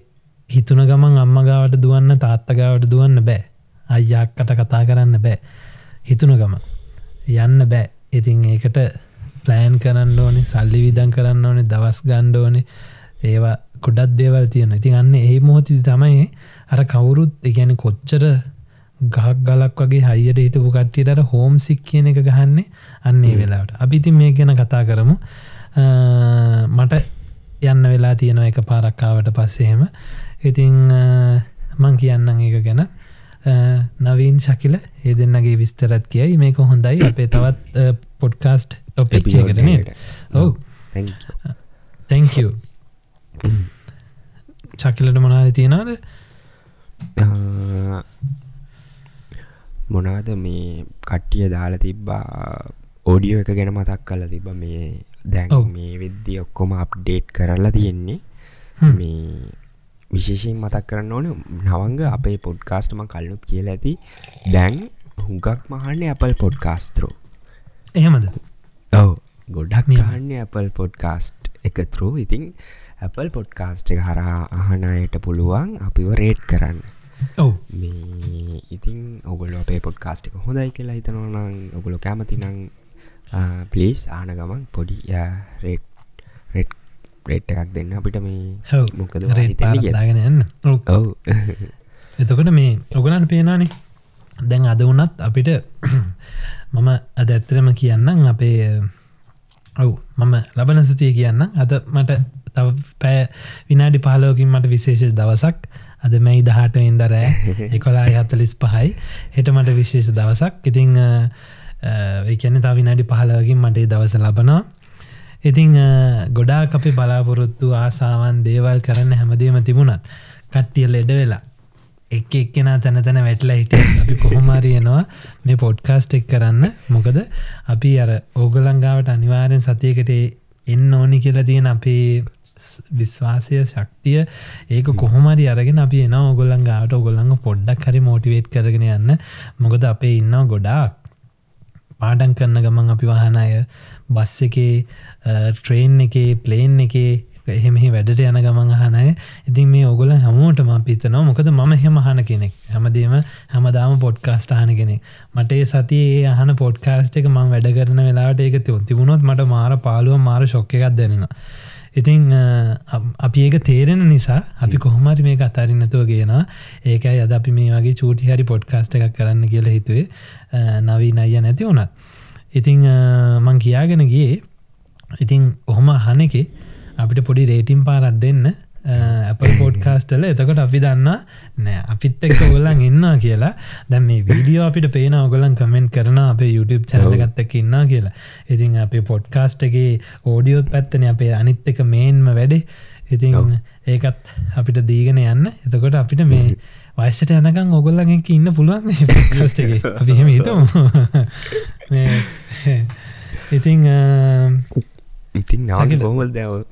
හිතුන ගමන් අම්මගාවට දුවන්න තාත්තගාවට දුවන්න බෑ. අයියක්කට කතා කරන්න බෑ. හිතුන ගම යන්න බෑ. ඉතින් ඒකට ප්ලෑන් කරන්න ඕනේ සල්ලි විදන් කරන්න ඕනේ දවස් ගණ්ඩ ඕනේ. ඒවා කොඩත් දේවල් තියෙන ඉතින් අන්න ඒ මොහොති තමයි අර කවුරුත් එකැන කොච්චර ගහක් ගලක් වගේ හයියට හිටපු කට්ටියටර හෝම් සික් කියන එක ගහන්නේ අන්නේ වෙලාට අපිතින් මේ ගැන කතා කරමු මට යන්න වෙලා තියෙන එක පාරක්කාවට පස්සේහෙම ඉතිං මං කියන්නම් එක ගැන. නවීන් ශකිල ඒ දෙන්නගේ විස්තරත් කියයි. මේක හොඳයි. අපේ තවත් පොඩ්කාස්ට් ටොපිකරන ඔව. තැංකූ චකිලට මොනාද තියෙනවාද? මොනාද මේ කට්ටිය දාලා තිබ්බා ඕඩියෝ එක ගැන මතක් කල තිබ මේ දැන් මේ විද්‍ය ඔක්කොම අප්ඩේට් කරලා තියෙන්නේ. මේ විශේෂයෙන් මතක් කරන්න ඕන නවංග අපේ පොඩ්කාස්ටම කල්ලුත් කියල ඇති. දැන් හුඟක් මහන්නේ අපල් පොඩ්කාස්තරෝ එහෙමද? ඔව. ගොඩක් යහන්නේ අපල් පොඩ්කාස්ට් එකතුරෝ ඉතිං Apple පොඩ්කාස්ට් එක හරහා අහනයට පුළුවන් අපිව රේට් කරන්න. මේ ඉතින් ඔගොල අපේ පොඩ්කාස්ට් එක හොඳයි කියලා හිතනවනං ඔගොලො කැමති නං පලිස් ආන ගමන් පොඩි රේට් රෙට් රේට් එකක් දෙන්න. අපිට මේ මොකද දාගෙන යන්න. ඔව්. එතකොට මේ ඔගලන්ට පේනානේ දැන් අද වනත් අපිට මම අද ඇත්තරම කියන්නම් අපේ ඔව් මම ලබන සතිය කියන්න අද මට තව පෑ විනාඩි පාලෝකින් මට විශේෂ දවසක්. අද මැයි දහට ඉන්දරෑ එකොලා හත්තලිස් පහයි. හෙට මට විශේෂ දවසක්. ඉතිං එකන තා විනාඩි පහලවකින් මටේ දවස ලබනවා. ඉතිං ගොඩා අපි බලාපොරොත්තු ආසාවන් දේවල් කරන්න හැමදීම තිබුණත් කට්ටිය ලෙඩ වෙලා එක් එක්කෙන තැන තැන වැටලා හිට අපි කොහොමාරියනවා මේ පොඩ්කාස්ට් එක් කරන්න. මොකද අපි අර ඕගලංගාවට අනිවාරෙන් සතියකට එන්න ඕනි කියලා තියෙන අපේ විශ්වාසය ශක්තිය ඒක කොහොමරි අරගෙන අපි එන ඔගොල්ලංගාට ඔගොල්ලඟ පොඩ්ඩක් හරි මෝටිවේට් කරගෙන යන්න. මොකද අපේ ඉන්න ගොඩාක්. පාඩන් කරන්න ගමන් අපි වහනය බස් එකේ ට්‍රේන් එකේ ප්ලේන් එකේ එහෙමහි වැඩට යන ගමන් අහනය ඉතින් මේ ඔගොල හැමෝටම පිතනවා මොකද මම හෙම හන කෙනෙක්. හැමදීම හැමදාම පොඩ්කාස්ට හන කෙනෙක්. මට ඒ සතියේ අහන පොඩ්කාස්ට එක මං වැඩ කරන වෙලාට ඒක තිබුණොත් මට මාර පාලුව මාර ශොක්ක එකක් දෙෙනවා ඉතිං අපි ඒක තේරෙන නිසා අපි කොහොමරි මේ අතාරින්නතුව ගෙනවා. ඒකයි අද අපි මේ වගේ චූටි හරි පොඩ්කාස්ට එකක් කරන්න කියල හිතුවේ. නවී නයිය නැති වුණත්. ඉතිං මං කියාගෙන ගිය ඉතිං ඔහොම හන එක අපිට පොඩි රේටිම් පාරත් දෙන්න අප පෝඩ්කාස්ටල එතකොට අපි දන්න නෑ අපිත් එක්ක ඔගොලන් ඉන්න කියලා. දැම් මේ වීඩියෝ අපිට පේන ඔගොලන් කමෙන්ට් කරන අපේ YouTube චනලගත්තක ඉන්න කියලා. ඉතින් අපේ පොඩ්කාස්ටගේ ඕඩියෝත් පැත්තන අපේ අනිත් එක මේන්ම වැඩේ. ඉතින් ඒකත් අපිට දීගෙන යන්න. එතකොට අපිට මේ වයිසට යනකං ඔගොල්ලගෙන් ඉන්න පුළුවන් පොඩ්කාස්ටගේ අපිහෙම හිතම. ඉතින් ඉතින් නාග බොහමල් දැව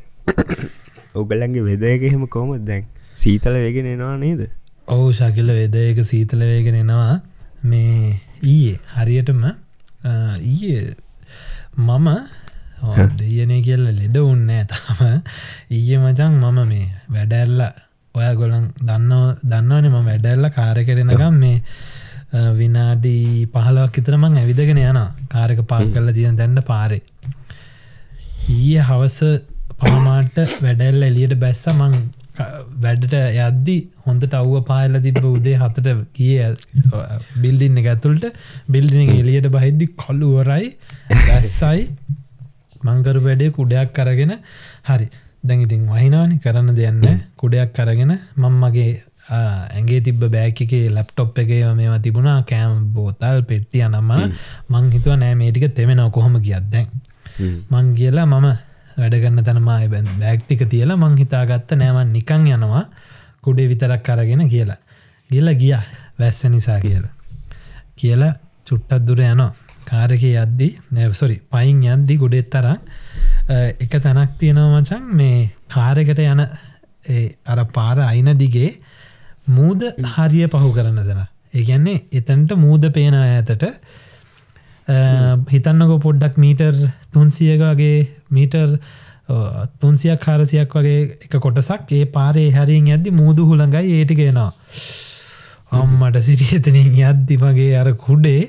ඔගලන්ගේ වෙදයක එහෙම කොමත් දැන්? සීතල වේගෙන එනවා නේද? ඔහු ශකිල වෙදයක සීතල වේගෙන එනවා. මේ ඊයේ හරියටම ඊයේ මම දෙයනේ කියල්ල ලෙඩ උන්නෑ තම. ඊය මචන් මම මේ වැඩැල්ල ඔය ගොලන් දන්න දන්නවන ම වැඩැල්ල කාර කරෙනකම් මේ විනාඩී පහලක් ඉතරමං ඇවිදගෙන යන කාරක පාක් කල්ල තියෙන දැන්ඩ පාරේ. ඊය හවස පහමාට වැඩැල්ල එලියට බැස්ස මං වැඩට යද්දි හොඳට අව්ව පායල තිබ උදේ හතට කිය බිල්ඩින්න ඇතුළට. බිල්ඩින එලියට බහිද්දි කොල්ලුවරයි දැස්සයි මංකරු වැඩේ කුඩයක් කරගෙන හරි. දැඟඉතින් වහිනානි කරන්න දෙයන්න කුඩයක් කරගෙන මං මගේ ඇගේ තිබ බෑකගේ ලැප්ටොප් එකේ මේවා තිබුණා. කෑම් බෝතල් පෙට්ටිය නම්ම මං හිතුව නෑ මේටික තෙමෙනව. කොහොම කියද්දැන් මං කියලා මම වැඩගන්න තනමයි බැ. බෑක්තික තියලා මං හිතාගත්ත නෑමන් නිකං යනවා. කුඩේ විතරක් කරගෙන කියලා. ගිල්ල ගිය. වැස්ස නිසා කියලා. කියලා චුට්ටත් දුර යනවා. කාරක යද්දි නැවසොරි පයින් යද්දි ගොඩෙත් තරම් එක තැනක් තියෙනවා මචන් මේ කාරකට යන අර පාර අයින දිගේ මූද හරිය පහු කරන්න දෙන ඒගැන්නේ එතැන්ට මූද පේන ඇතට හිතන්නකො පොඩ්ඩක් මීටර් තුන්සියකගේ මීටර් තුන්සියක් කාරසියක් වගේ එක කොටසක් ඒ පාරේ හැරින් ඇද්දි මුූදු හුළඟයි ඒටිගෙනවා අම්මට සිටියතනින් යද්දි වගේ අර කුඩේ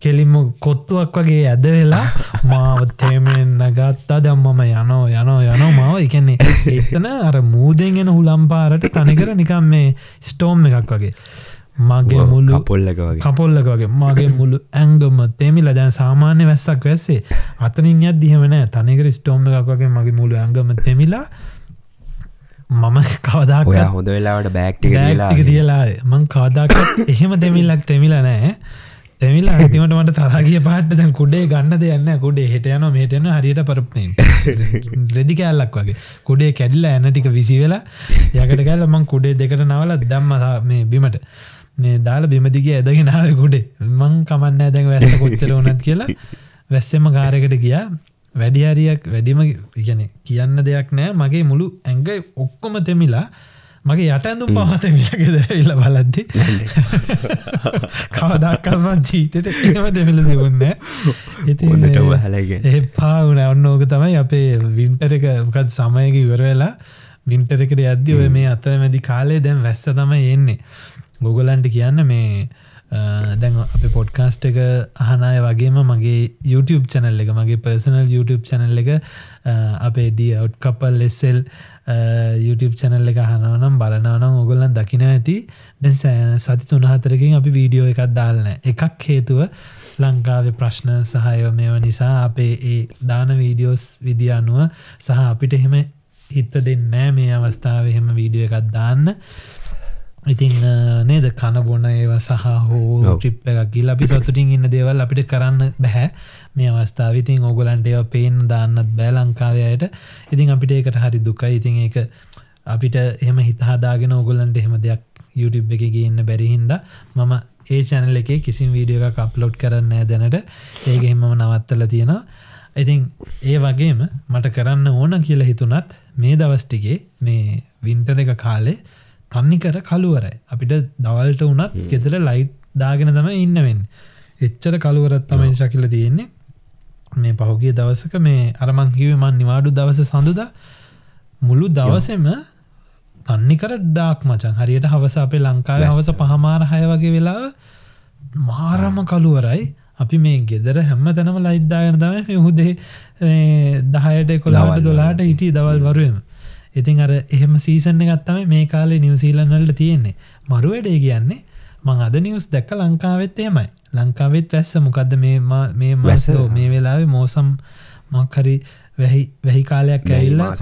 කෙලින්ම කොත්තුවක් වගේ ඇද වෙලා මාවත්තේමෙන් නගත්තා දම්මම යනෝ යනෝ යනෝ මාව එකන්නේ එතන අර මූදෙන් එෙන හුලම්පාරට තනිකර නිකම් මේ ස්ටෝම් එකක් වගේ. මගේ මුල්ලු පොල්ලක වගේ. කපොල්ලක වගේ. මගේ මුළු ඇංගම තෙමිල දැන් සාමාන්‍ය වැස්සක් වැස්සේ. අතනින් යත් දිහමනෑ තනිකර ස්ටෝම් එකක් වගේ මගේ මුළු ඇංගම තෙමිලා මම කවදා ඔය හොඳ වෙලාවට බෑක්ටි ටික තියලා මං කාදාක එහෙම දෙමිල්ලක් තෙමිල නෑ. තැමිලා අතිමට මට තරාගිය පාට දැන් කුඩේ ගන්න දෙයන්න කුඩේ හිට යන මේටන හරියට පරප්නේ රෙදි කෑල්ලක් වගේ. කුඩේ කැඩිල්ල ඇන ටික විසි වෙලා යකට කැල්ල මං කුඩේ දෙකට නවල දම්ම මේ බිමට මේ දාල බිමදිගේ ඇදගෙනාවකුඩේ මං කමන්න ඇදැන් වැස්ස කොච්චර වනත් කියලා. වැස්සෙම කාරකට ගියා. වැඩිහරියක් වැඩිම ඉගැන කියන්න දෙයක් නෑ මගේ මුළු ඇඟ ඔක්කොම තෙමිලා මගේ යට ඇඳුම් පහත මිලගෙද ඉල්ල බලද්දි කවදක්කල්ම ජීතයට එම දෙමිල දෙවන්න හැලගෙන. ඒ පාවුන ඔන්න ඕක තමයි අපේ වින්ටර එක. මොකත් සමයක ඉවර වෙලා වින්ටරකට අද්දි ඔය මේ අතර මැදි කාලේ දැන් වැස්ස තමයි එන්නේ ගොගලන්ට කියන්න මේ දැන් අප පොඩ්කාස්ට් එක අහනාය වගේම මගේ YouTube චැනල් එක මගේ පර්සනල් YouTube චැනල් එක අපේ දී අවට් කපල් ලෙස්සෙල් YouTube චැනල් එක හනවනම් බලනවනම් ඔගොල්ලන් දකින ඇති. දැ සති තුනහතරකින් අපි වීඩියෝ එකක් දාලන එකක් හේතුව ලංකාවේ ප්‍රශ්න සහය මේව නිසා අපේ ඒ දාන වීඩියෝස් විදිියනුව සහ අපිට එහෙම හිත්ත දෙන්නෑ මේ අවස්ථාව එහෙම වීඩියෝ එකක් දාන්න. ඉතිං නේද? කන බොන ඒව සහ හෝ ට්‍රිප් එකක් ගිල් අපි සතුටින් ඉන්න දේවල් අපිට කරන්න බැහැ මේ අවස්ථාව ඉතින් ඔගොලන්ට ඒව පේෙන් දාන්නත් බෑ ලංකාවයට ඉතින් අපිට ඒකට හරි දුකයි. ඉතින් ඒක අපිට එහම හිතහදාගෙන ඔගොලන්ට එහෙම දෙයක් YouTube එක ගන්න බැරිහින්ද මම ඒ චැනල එක කිසිම් වීඩියෝ එක අප්ලෝඩ් කරන්න දැනට. ඒක එහෙමම නවත්තල තියෙනවා. ඉතින් ඒ වගේම මට කරන්න ඕන කියලා හිතුනත් මේ දවස්ටිගේ මේ වින්ටර එක කාලේ තන්නිකර කළුවරයි. අපිට දවල්ට වනත් ගෙතර ලයිට් දාගෙන තම ඉන්නවෙන් එච්චර කළුවරත් තමයි ශකිල තියෙන්නේ. මේ පහුගේ දවසක මේ අරමංකිවමන් නිවාඩු දවස සඳුද මුළු දවසෙම තන්නිකර ඩාක් මචන් හරියට හවස අපේ ලංකාව හවස පහමාර හය වගේ වෙලා මාරම කළුවරයි. අපි මේ ගෙදර හැම තැනම ලයිද්දාගෙන තම හුදේ දහයට කොලාට දොලාට හිටිය දවල් වරුවම ඉතින් අර එහෙම සීසන්න ගත්තම මේ කාලේ නිවසීලන්නල්ට තියෙන්නේ. මරු වැඩේ කියන්නේ මං අද නිවස් දැක්ක ලංකාවෙත් එමයි ලංකාවෙත් වැස්ස. මොකක්ද මේ මැසෝ මේ වෙලාවේ මෝසම් මක්හරි වැහි කාලයක් ඇල්ලා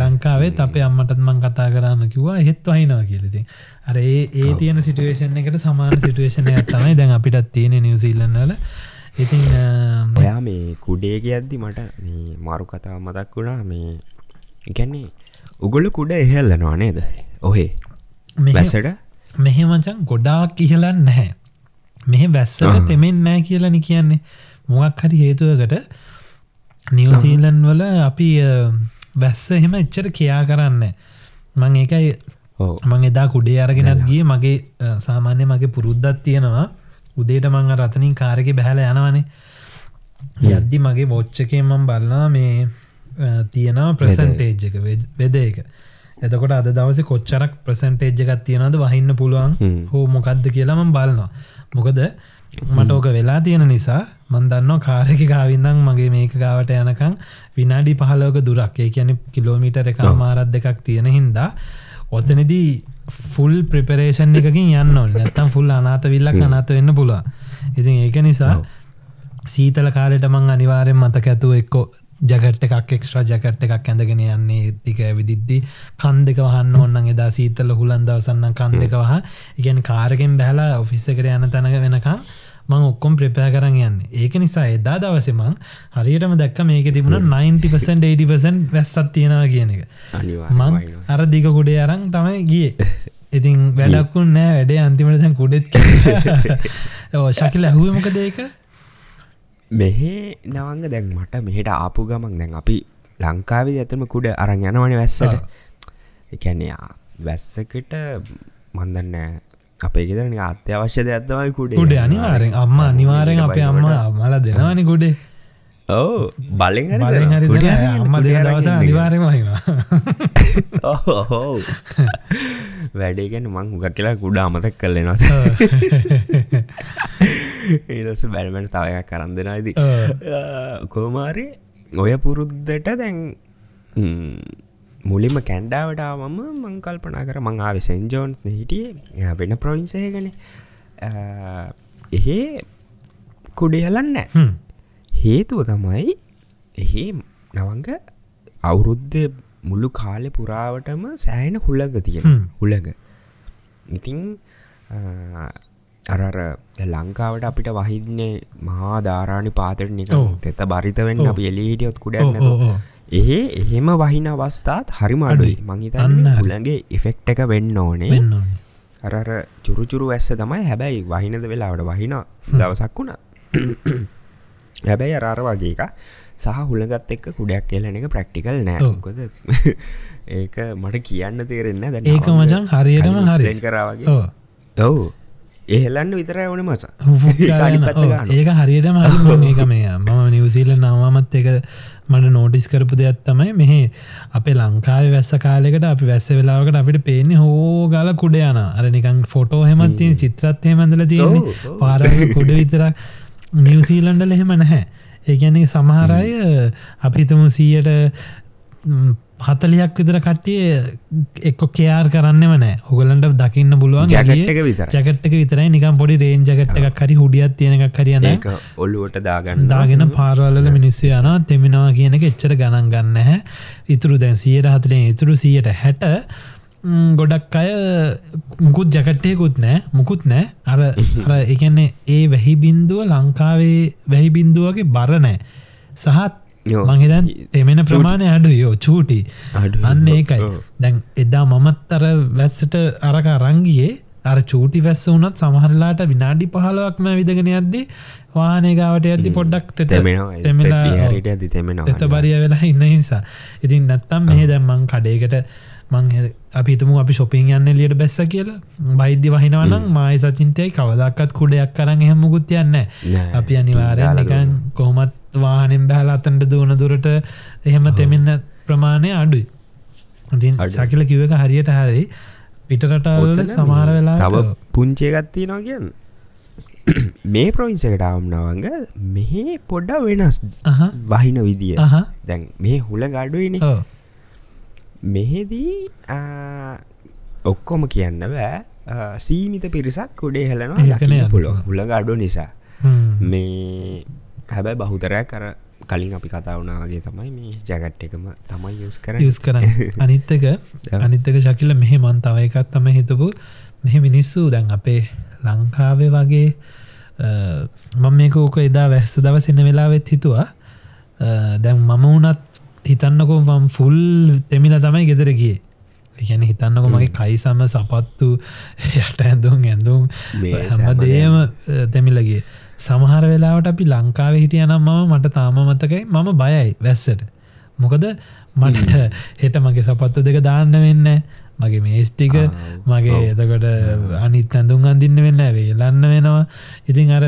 ලංකාවේ අපේ අම්මටත් මං කතා කරාම කිවා හෙත් වහිනවා කියලති අර ඒ ඒ තියෙන සිටුවේෂන් එකට සමාන සිටුවේෂණ තමයි දැන් අපිටත් තියෙන නිවසිල්ලන්නල ඉතින් ඔයා මේ කුඩේක ඇද්දි මට මේ මාරු කතාව මතක් වුණා. මේ ගැන්නේ උගොල කුඩ එහෙල්ලනවා නේද? ඔහේ. වැසට මෙහෙමචන් ගොඩාක් ඉහලන්න නැහැ. මෙහ බැස්සට තෙමෙන් නෑ කියලනි කියන්නේ. මොක් හරි හේතුවකට නිවසීලන් වල අපි බැස්ස එහෙම එච්චර කයා කරන්න මං ඒකයි මං එදා කුඩේ අරගෙනත් ගිය. මගේ සාමාන්‍ය මගේ පුරුද්දත් තියෙනවා. උදේට මං රතනින් කාරක බැහල යනවනේ. යද්දි මගේ බොච්චකෙන් මම් බලනා මේ තියෙනවා ප්‍රසන්ටේජ් එක වෙද එක. එතකොට අද දවස කොච්චරක් ප්‍රසන්ටේජ් එකත් තියෙනද වහින්න පුළුවන්? හෝ මොකක්ද කියලාම බලනවා. මොකද මට ඕක වෙලා තියෙන නිසා මන්දන්න කාරක ගාවින්දම් මගේ මේක ගාවට යනකං විනාඩි පහලෝක දුරක්. ඒ කියන කිලෝමිට එක මාරත් දෙකක් තියෙන හින්දා ඔතනදී ෆුල් ප්‍රපරේෂන් එකකින් යන්න නැත්තම් ෆුල් අනාත විල්ලක් අනාත වෙන්න පුළුව ඉතින් ඒක නිසා සීතල කාලෙට මං අනිවාරෙන් මතක ඇතුව එක්කෝ ජගට් එකක් එක්ස්ට්‍රා ජකට් එකක් ඇඳගෙන යන්නේ තික විදිද්දි කන් දෙක වහන්න ඔන්නන් එදා සීතල හුලන් දවසන්න කන් දෙක වහ. ඉගැන් කාරගෙන් බැහලා ඔෆිස්ස කර යන තැනක වෙනකම් මං ඔක්කොම් ප්‍රපෑ කරන්න යන්න. ඒක නිසා එදා දවසමං හරියටම දැක්ක මේක තිබුණ 90% වැස්සත් තියෙනවා කියන එක. මං අර දික කුඩේ අරං තමයි ගිය. ඉතින් වැඩක්කුන් නෑ වැඩේ අන්තිමට දැන් කුඩෙත් ශකිල ඇහුවමක දේක මෙහෙ නවංග දැන් මට මෙහෙට ආපු ගමක් දැන් අපි ලංකාවේ ඇතම කුඩ අරං යනවන වැස්සට. එකැන්නේ වැස්සකට මන්දන්න අපේ ගෙදරන අත්‍යවශ්‍ය දෙයක්ත්තමයි කුඩේ. කුඩේ අනිවාරෙන් අම්ම අනිවාරෙන් අපේ අම්ම අම්මල දෙනවානි කුඩේ. ඕ බලෙන් අම්ම දවස අනිවාරෙන් වහිවා ඕහෝ වැඩේගැන මං හුගක් කියලා කුඩා අමතක් කල්ලෙනස ඒදස බැල්මට තවයක් කරන්න දෙෙනයිද කෝමාරි ඔය පුරුද්දට දැන් මුලින්ම කැන්ඩාවටාවම මංකල්පනා කර මං ආව සෙන්ජෝන්ස් හිටිය. වෙන ප්‍රොවින්සයගන එහෙ කුඩියලන්න හේතුව තමයි එහි නවංග අවුරුද්ධ මුළු කාලෙ පුරාවටම සෑහෙන හුල්ලග තියෙන හුලග ඉතිං අරර ලංකාවට අපිට වහින්නේ මහා ධාරාණි පාතර නික තෙත බරිත වෙන්න අප එලීටියොත් කුඩ ඒ එහෙම වහින අවස්ථාත් හරිම අඩුයි. මංහිතන්න හුලගේ ඉෆෙක්් එක වෙන්න ඕනේ. අරර චුරුචුරු ඇස්ස තමයි. හැබැයි වහිනද වෙලාවට වහින දවසක් වුණා. හැබැයි අරාර වගේ එක සහ හුළගත් එක්ක කුඩයක් කියලන එක ප්‍රක්ටිකල් නෑකොද ඒක මට කියන්න තේරෙන්න දැ ඒක මචන් හරියටම හරිෙන් කරාවගේ ඔවු එහෙලන්න විතර ඕන මස. ඒක හරියටම හරි ඒක මේ මම නිවසිීල නවාමත් එක මට නෝටිස් කරපු දෙයක් තමයි මෙහේ අපේ ලංකාව වැස්ස කාලෙකට අපි වැස්ස වෙලාවකට අපිට පේන්නේ හෝ ගල කුඩ යන අර නිකන් ෆොටෝ හෙමත් තියෙන චිත්‍රත්ය මඳල තියෙන්නේ. පාර කුඩ විතරක් නිවසීලන්ඩල එහෙම නැහැ. ඒගැන්නේ සමහරය අපිතම සීයට හතලියක් විතර කට්ටිය එක්ක කයාර් කරන්නම නෑ. හොගලන්ට දකින්න පුළුවන් ජගට්ක විතර ජගට්ක විතරයි. නිකම් පොඩි රේන් ජගට් එකක් හරි හුඩියත් තියෙනක් කරියන ඔල්ලුවට දාගන්න දාගෙන පාරවල්ල මිනිස්සු යන තෙමෙනවා කියන එච්චර ගණන් ගන්න හැ ඉතුරු දැන් සියට හතලෙන් ඉතුරු සියට හැට ගොඩක් අය මුකුත් ජකට්ටයකුත් නෑ මුකුත් නෑ අර අර එකන්නේ ඒ වැහි බින්දුව ලංකාවේ වැහි බින්දුවගේ බර නෑ සහත් මහිතන් එමෙන ප්‍රමාණය අඩු යෝ චූටි. අන්න ඒකයි. දැන් එදා මමත් අර වැස්සට අරක රංගියේ අර චූටි වැස්ස වනත් සමහරලාට විනාඩි පහලවක්ම විදගෙන යද්දි වානේ ගාවට ඇදදි පොඩ්ඩක් තෙත තෙත බරිය වෙලා ඉන්න නිසා. ඉතින් නැත්තම් මෙහ දැම්මං කඩේකට මං අපිතුම අපි ශොපින් යන්න ලියට බැස්ස කියලා. බයිද්‍ය වහිනවනම් මයි සචින්තයයි කවදක්කත් කුඩයක් කරන්න එහෙමකුත් යන්න අපි අනිවාරයකන් කොහොමත් වාහනෙන් බැහල අතන්ට දුවන දුරට එහෙම තෙමෙන්න ප්‍රමාණය අඩුයි. ඉතින් ශකිල කිව එක හරියට හරි. පිටරටවල සමාර වෙලා තව පුංචේගත්ති නවා කියන්න. මේ ප්‍රවින්සකට ආම්නවංග මෙහෙ පොඩ්ඩ වෙනස් වහින විදිිය. දැන් මේ හුල ගඩුවන මෙහෙදී ඔක්කොම කියන්න බෑ. සීමිත පිරිසක් කුඩේ හලනවා ලකන පුලො හුල ගඩු නිසා. මේ හැබැයි බහුතරයක් කර කලින් අපි කතා වුණාගේ තමයි මේ ජැගට් එකම තමයි යස් කර යස් කරන්න. අනිත්තක අනිත්තක ශකිල මෙහෙ මන් තව එකත් තම හිතපු. මෙහෙ මිනිස්සු දැන් අපේ ලංකාවේ වගේ මම මේක ඕක එදා වැස්ස දවසන්න වෙලාවෙත් හිතුවා. දැන් මම වනත් හිතන්නකො වම් ෆුල් තෙමිල තමයි ගෙදරගේ ගැන හිතන්නකො මගේ කයිසම සපත්තු යට ඇඳුම් ඇඳුම් හැම දේම තෙමිලගේ සමහර වෙලාවට අපි ලංකාව හිටිය නම් මම මට තාම මතකයි මම බයයි වැස්සට. මොකද මට හෙට මගේ සපත්තු දෙක දාන්න වෙන්න මගේ මේස්ටික මගේ එතකොට අනිත් ඇඳුම් අඳින්න වෙන්න වේලන්න වෙනවා. ඉතින් අර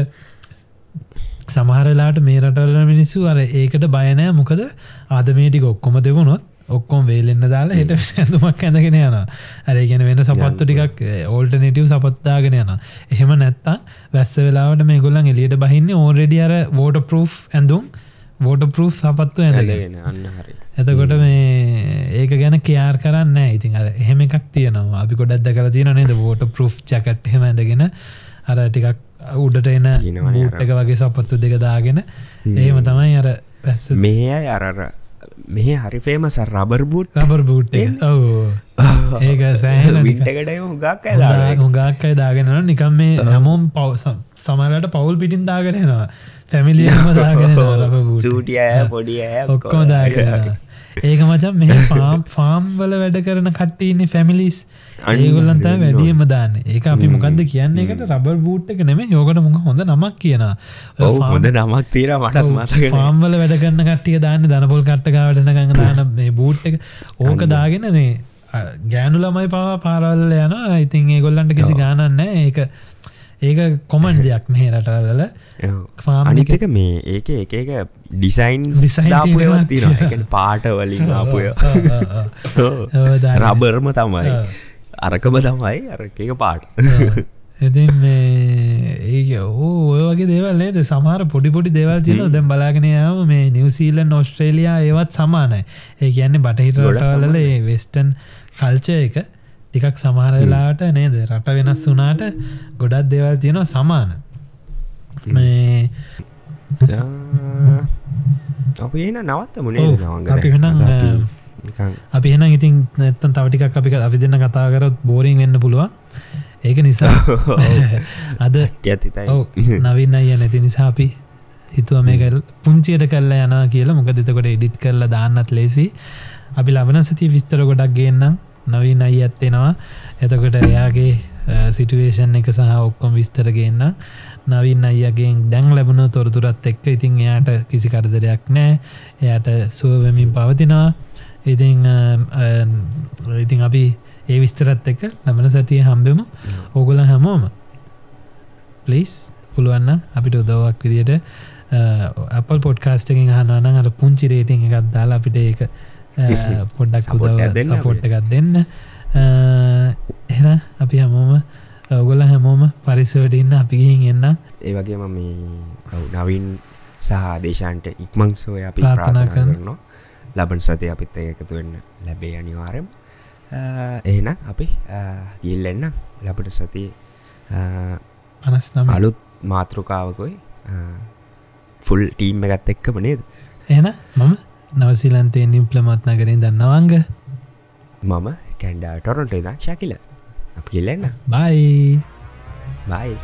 සමහරලාට මේ රටවල මිනිස්සු අර ඒකට බයනෑ මොකද ආද මේටික ඔක්කොම දෙවුණොත් ඔක්කොම් වේලෙන්න්න දාලා හෙට ඇඳුමක් ඇඳගෙන යන අර ගැන වෙන සපත්තු ටිකක් ඕල්ටනටව සපත්තාගෙන යන එහෙම නැත්තා වැස්ස වෙලාවට මේ ගොල්ලන් එලියට බහින්න ඕරෙඩි අර වෝට පරෝ් ඇඳුම් වෝට පරෝ් සපත්තු ඇඳගෙන. අන්න හරි. එතකොට මේ ඒක ගැන කයාර් කරන්න ඉතින් අර එහෙම එකක් තියෙනවා. අපි ගොඩක්ද කර තියෙන නේද? වෝට පරෝ් ජකට් හෙම ඇඳගෙන අර ටිකක් උඩට එන එක වගේ සපත්තු දෙක දාගෙන එහෙම තමයි අර පැස් මේ අරර මේ හරි famous rubber boot rubber boot ඒක සෑහට හුගක් හුගක්කයි දාගෙන නිකම් මේ හැමෝම් පව සමරට පවුල් පිටින් දාගෙනවා තැමිලියම දාගෙන සූටිය පොඩිය ඔක්කෝ දාගෙන ඒක මචන් මේ ෆාම් ෆාම් වල වැඩ කරන කට්ටඉන්න ෆැමිලිස් ඒගොල්ලන්ත වැඩියම දාන්න. ඒක අපි මොකක්ද කියන්නේ එකට රබර් බූට් එක නෙම යෝකට මොක හොඳ නමක් කියන හොඳ නමක් තීර මටත් මසක ෆාම්වල වැඩ කරන්න කට්ටිය දාන්න දනපොල් කට්ටකාවටන ගඟ දාන මේ බූට් එක. ඕක දාගෙන මේ ගෑනු ළමයි පවා පාරවල්ල යන ඉතින් ඒගොල්ලන්ට කිසි ගානන්න ඒක ඒක කොමන් දෙයක් මේ රටවල. අනික මේ ඒක එක එක ඩිසයින් ඩිසයින්වත් තින පාට වලින් ආපුය රබර්ම තමයි. අරකම තමයි. අරක පාට. ඉතින් ඒක ඕ ඔය වගේ දේවල් නේද? සමහර පොඩිපොඩි දෙවල් තින දැම් බලාගෙන යාම මේ නිවසීලන් ඔස්ට්‍රේලයා ඒවත් සමානයි. ඒ කියන්නේ බටහිට රටවලල ඒ වෙස්ටන් කල්චය එක ටිකක් සමහරලාට නේද? රට වෙනස් වනාට ගොඩක් දෙවල් තියෙනවා සමාන. මේ අපි එන නවත්ත මුණේ අපි වෙන අපි එන ඉතින් නැත්තන් තවටිකක් අපි අපි දෙන්න කතා කරත් බෝරිං වෙන්න පුළුවන්. ඒක නිසා අද නවින්න අය නැති නිසා අපි හිතුව මේක පුංචියට කල්ලා යනා කියලා. මොක දෙතකොට එඩිත් කරලා දාන්නත් ලේසි අපි ලබන සති විස්තර ගොඩක් ගේන්නම් නවීන අයි ඇත්තෙනවා. එතකොට එයාගේ සිටුවේෂන් එක සහ ඔක්කොම් විස්තරගන්න නවින් අයියගෙන් දැන් ලැබුණු තොරතුරත් එක්ක ඉතින් එයාට කිසි කරදරයක් නෑ එයට සුවවමින් පවතිනවා. ඉතිං ඉතිං අපි ඒ විස්තරත් එක්ක ලබන සතිය හම්බෙමු. ඕගොල හැමෝම පලිස් පුළුවන්න අපිට උදවක් විදියට අපල් පොඩ්කාස්ටකින් හනන අර පුංචි රේටිං එකත් දාලා අපිට ඒක පොඩ්ඩක් පොට් එකත් දෙන්න එන අපි. හමෝම ඔගොල හැමෝම පරිසවට ඉන්න අපි ගිහින් එන්න. ඒවගේම මේ නවින් සහ දේශන්ට ඉක්මං සෝය අපි ප්‍රාථනා කරනවා. ලබන් සතය අපිත් එකතු වෙන්න ලැබේ අනිවාරම් එහෙන අපි ගිල්ලෙන්න ලබට සති අනස්නම අලුත් මාතෘකාවකොයි ෆුල් ටීම් එකත් එක්කම නේද? එන මම නවසිලන්තේ නිම්පලමත් නගරින් දන්නවංග මම කැන්ඩා ටොරොන්ට දක්ෂා කියල අප කියලෙන්න බයි බයි